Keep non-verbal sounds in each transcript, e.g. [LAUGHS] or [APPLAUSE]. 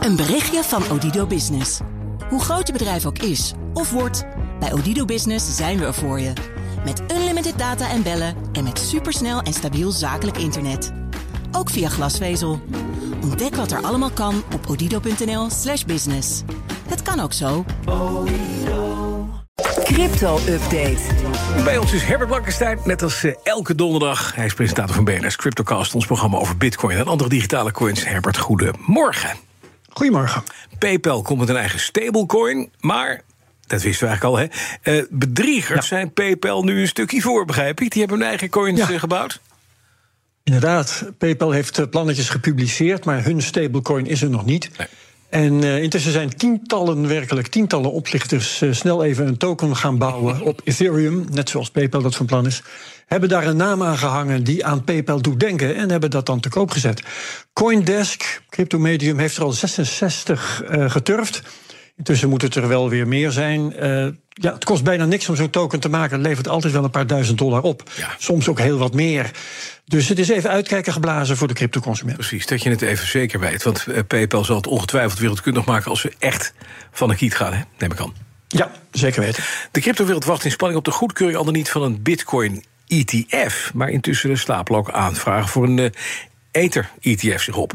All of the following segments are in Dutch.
Een berichtje van Odido Business. Hoe groot je bedrijf ook is of wordt, bij Odido Business zijn we er voor je. Met unlimited data en bellen en met supersnel en stabiel zakelijk internet. Ook via glasvezel. Ontdek wat er allemaal kan op odido.nl/slash business. Het kan ook zo. Crypto-update. Bij ons is Herbert Blankenstein, net als eh, elke donderdag. Hij is presentator van BNS Cryptocast, ons programma over bitcoin en andere digitale coins. Herbert, goedemorgen. Goedemorgen. PayPal komt met een eigen stablecoin, maar... Dat wisten we eigenlijk al, hè? Eh, bedriegers zijn PayPal nu een stukje voor, begrijp ik. Die hebben hun eigen coins Ja. eh, gebouwd. Inderdaad, PayPal heeft eh, plannetjes gepubliceerd, maar hun stablecoin is er nog niet. Nee. En eh, intussen zijn tientallen, werkelijk tientallen oplichters eh, snel even een token gaan bouwen op Ethereum, net zoals PayPal dat van plan is. Hebben daar een naam aan gehangen die aan PayPal doet denken en hebben dat dan te koop gezet. Coindesk, cryptomedium, heeft er al 66 eh, geturfd. Intussen moet het er wel weer meer zijn. Eh, ja, het kost bijna niks om zo'n token te maken. Het levert altijd wel een paar duizend dollar op. Ja. Soms ook heel wat meer. Dus het is even uitkijken geblazen voor de cryptoconsument. Precies, dat je het even zeker weet. Want eh, PayPal zal het ongetwijfeld wereldkundig maken... als we echt van de kiet gaan, hè? neem ik aan. Ja, zeker weten. De cryptowereld wacht in spanning op de goedkeuring... al dan niet van een bitcoin-ETF. Maar intussen stapelen ook aanvragen voor een eh, Ether-ETF zich op.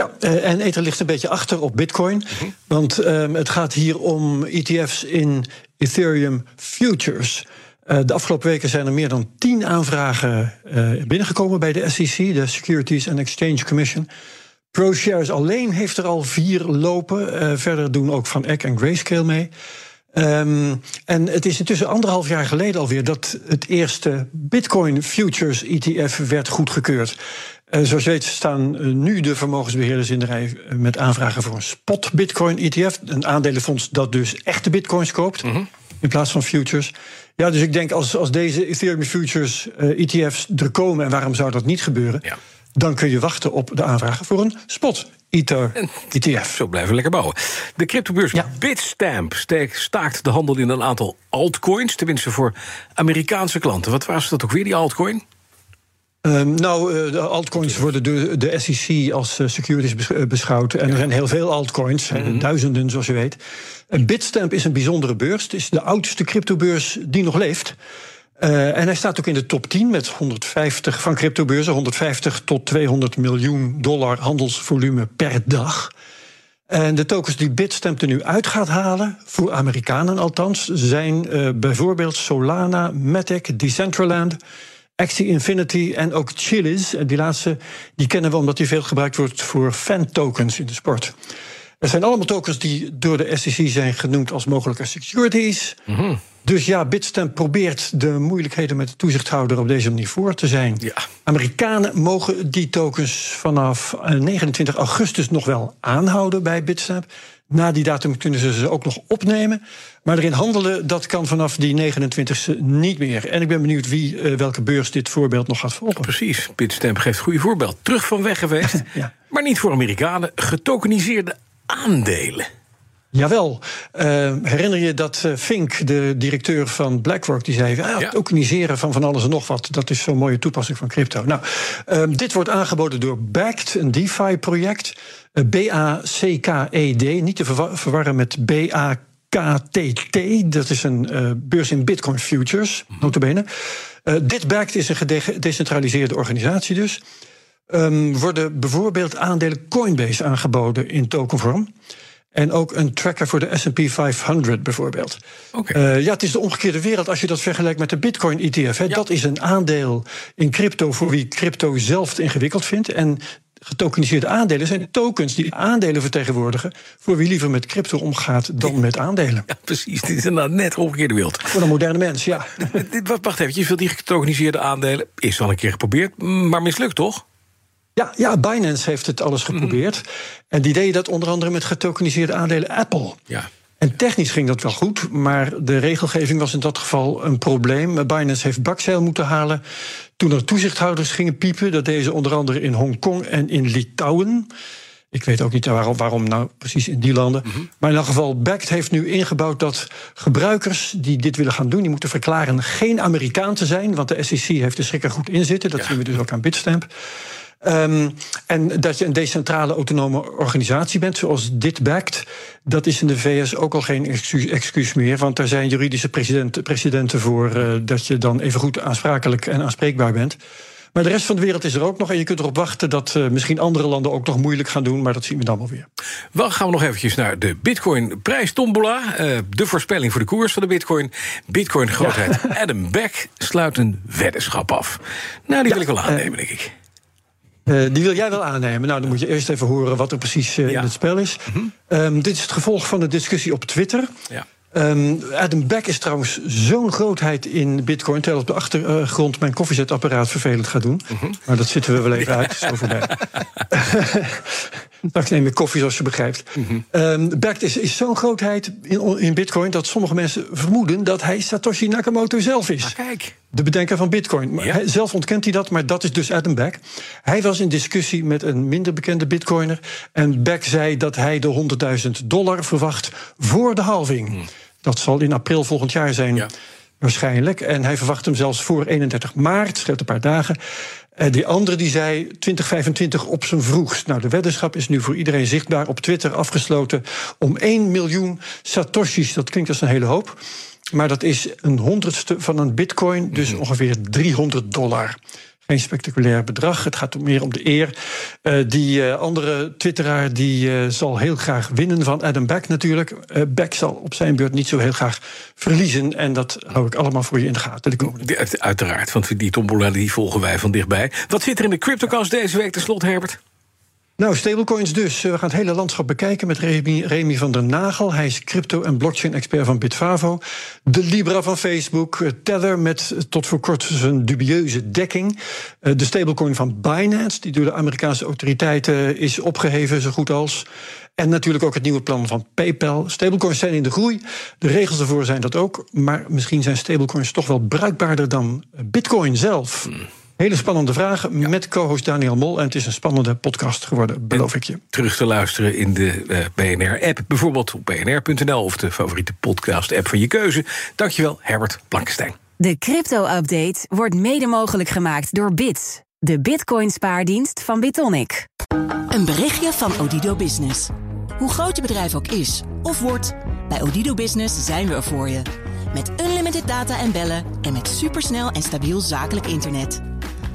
Ja, eh, en Ether ligt een beetje achter op Bitcoin. Want ehm, het gaat hier om ETF's in Ethereum Futures. Eh, de afgelopen weken zijn er meer dan tien aanvragen eh, binnengekomen bij de SEC, de Securities and Exchange Commission. ProShares alleen heeft er al vier lopen. Verder doen ook Van Eck en Grayscale mee. Ehm, en het is intussen anderhalf jaar geleden alweer dat het eerste Bitcoin Futures ETF werd goedgekeurd. Eh, zoals je weet staan eh, nu de vermogensbeheerders in de rij eh, met aanvragen voor een spot Bitcoin ETF. Een aandelenfonds dat dus echte Bitcoins koopt in plaats van futures. Ja, dus ik denk als, als deze Ethereum Futures ETF's er komen, en waarom zou dat niet gebeuren? Ja. Dan kun je wachten op de aanvragen voor een spot Ether ETF. Zo blijven we lekker bouwen. De cryptobeurs Ja. Bitstamp staakt de handel in een aantal altcoins... tenminste voor Amerikaanse klanten. Wat was dat ook weer, die altcoin? Ehm, nou, eh, de altcoins worden door de SEC als eh, securities eh, beschouwd. En er zijn heel veel altcoins, eh, duizenden zoals je weet. Bitstamp is een bijzondere beurs. Het is de oudste cryptobeurs die nog leeft. En hij staat ook in de top 10 met 150 van cryptobeurzen, 150 tot 200 miljoen dollar handelsvolume per dag. En de tokens die Bitstamp er nu uit gaat halen, voor Amerikanen althans, zijn bijvoorbeeld Solana, Matic, Decentraland, Axie Infinity en ook Chiliz. En die laatste die kennen we omdat die veel gebruikt wordt voor fan-tokens in de sport. Het zijn allemaal tokens die door de SEC zijn genoemd als mogelijke securities. Dus ja, Bitstamp probeert de moeilijkheden met de toezichthouder op deze manier voor te zijn. Ja. Amerikanen mogen die tokens vanaf eh, 29 augustus nog wel aanhouden bij Bitstamp. Na die datum kunnen ze ze ook nog opnemen. Maar erin handelen, dat kan vanaf die 29e niet meer. En ik ben benieuwd wie, eh, welke beurs dit voorbeeld nog gaat volgen. Precies, Bitstamp geeft een goede voorbeeld. Terug van weg geweest, [LAUGHS] Ja. maar niet voor Amerikanen. Getokeniseerde aandelen. Jawel. Eh, herinner je dat eh, Fink, de directeur van BlackRock, die zei: ah, Ja. tokeniseren van van alles en nog wat, dat is zo'n mooie toepassing van crypto. Nou, ehm, dit wordt aangeboden door Backed, een DeFi-project. Eh, B-A-C-K-E-D, niet te verwa- verwarren met B-A-K-T-T. Dat is een beurs in Bitcoin Futures, notabene. Eh dit Backed is een gedecentraliseerde organisatie dus. Ehm, worden bijvoorbeeld aandelen Coinbase aangeboden in tokenvorm. En ook een tracker voor de SP 500 bijvoorbeeld. Eh, ja, het is de omgekeerde wereld als je dat vergelijkt met de Bitcoin-ETF. Dat is een aandeel in crypto voor wie crypto zelf ingewikkeld vindt. En getokeniseerde aandelen zijn tokens die aandelen vertegenwoordigen. voor wie liever met crypto omgaat dan met aandelen. Ja, precies. Dit is inderdaad net de omgekeerde wereld. Voor een moderne mens, ja. [LAUGHS] Wacht even, je veel die getokeniseerde aandelen. Is al een keer geprobeerd, maar mislukt toch? Ja, ja, Binance heeft het alles geprobeerd. En die deed dat onder andere met getokeniseerde aandelen Apple. Ja. En technisch ging dat wel goed, maar de regelgeving was in dat geval een probleem. Binance heeft bakzeil moeten halen toen er toezichthouders gingen piepen. Dat deden ze onder andere in Hongkong en in Litouwen. Ik weet ook niet waarom, waarom nou precies in die landen. Maar in elk geval, Backed heeft nu ingebouwd dat gebruikers die dit willen gaan doen... die moeten verklaren geen Amerikaan te zijn... want de SEC heeft de schrik er goed in zitten. Dat zien we dus ook aan Bitstamp. Um, en dat je een decentrale autonome organisatie bent, zoals dit backt, dat is in de VS ook al geen excuus, excuus meer. Want daar zijn juridische president, presidenten voor uh, dat je dan even goed aansprakelijk en aanspreekbaar bent. Maar de rest van de wereld is er ook nog. En je kunt erop wachten dat uh, misschien andere landen ook nog moeilijk gaan doen. Maar dat zien we dan wel weer. Dan gaan we nog eventjes naar de Bitcoin-prijstombola. Uh, de voorspelling voor de koers van de Bitcoin. Bitcoin-grootheid ja. Adam Beck sluit een weddenschap af. Nou, die ja, wil ik wel aannemen, denk ik. Uh, die wil jij wel aannemen. Nou, dan moet je eerst even horen wat er precies uh, ja. in het spel is. Mm -hmm. um, dit is het gevolg van de discussie op Twitter. Ja. Um, Adam Beck is trouwens zo'n grootheid in Bitcoin. terwijl op de achtergrond mijn koffiezetapparaat vervelend gaat doen. Mm -hmm. Maar dat zitten we wel even uit. Zo voorbij. [LAUGHS] [LAUGHS] Straks neem ik koffie, zoals je begrijpt. Mm -hmm. um, is, is zo'n grootheid in, in Bitcoin dat sommige mensen vermoeden dat hij Satoshi Nakamoto zelf is. Kijk. De bedenker van Bitcoin. Ja. Hij, zelf ontkent hij dat, maar dat is dus Adam Beck. Hij was in discussie met een minder bekende Bitcoiner. En Beck zei dat hij de 100.000 dollar verwacht voor de halving. Mm. Dat zal in april volgend jaar zijn. Ja. Waarschijnlijk. En hij verwacht hem zelfs voor 31 maart, scheelt een paar dagen. En die andere die zei 2025 op zijn vroegst. Nou, de weddenschap is nu voor iedereen zichtbaar op Twitter afgesloten om 1 miljoen satoshis. Dat klinkt als een hele hoop. Maar dat is een honderdste van een bitcoin, dus ongeveer 300 dollar. Geen spectaculair bedrag. Het gaat meer om de eer. Uh, die uh, andere twitteraar die uh, zal heel graag winnen van Adam Beck natuurlijk. Beck zal op zijn beurt niet zo heel graag verliezen. En dat hou ik allemaal voor je in de gaten. Uiteraard, want die tombola die volgen wij van dichtbij. Wat zit er in de CryptoCast deze week ten slot, Herbert? Nou, stablecoins dus. We gaan het hele landschap bekijken met Remy, van der Nagel. Hij is crypto- en blockchain-expert van Bitfavo. De Libra van Facebook. Tether met tot voor kort zijn dubieuze dekking. De stablecoin van Binance, die door de Amerikaanse autoriteiten is opgeheven, zo goed als. En natuurlijk ook het nieuwe plan van PayPal. Stablecoins zijn in de groei. De regels ervoor zijn dat ook. Maar misschien zijn stablecoins toch wel bruikbaarder dan Bitcoin zelf. Hmm. Hele spannende vragen ja. met co-host Daniel Mol. En het is een spannende podcast geworden, beloof en ik je. Terug te luisteren in de uh, BNR-app. Bijvoorbeeld op bnr.nl of de favoriete podcast-app van je keuze. Dankjewel, Herbert Blankenstein. De crypto-update wordt mede mogelijk gemaakt door Bits. De bitcoin-spaardienst van Bitonic. Een berichtje van Odido Business. Hoe groot je bedrijf ook is of wordt... bij Odido Business zijn we er voor je. Met unlimited data en bellen en met supersnel en stabiel zakelijk internet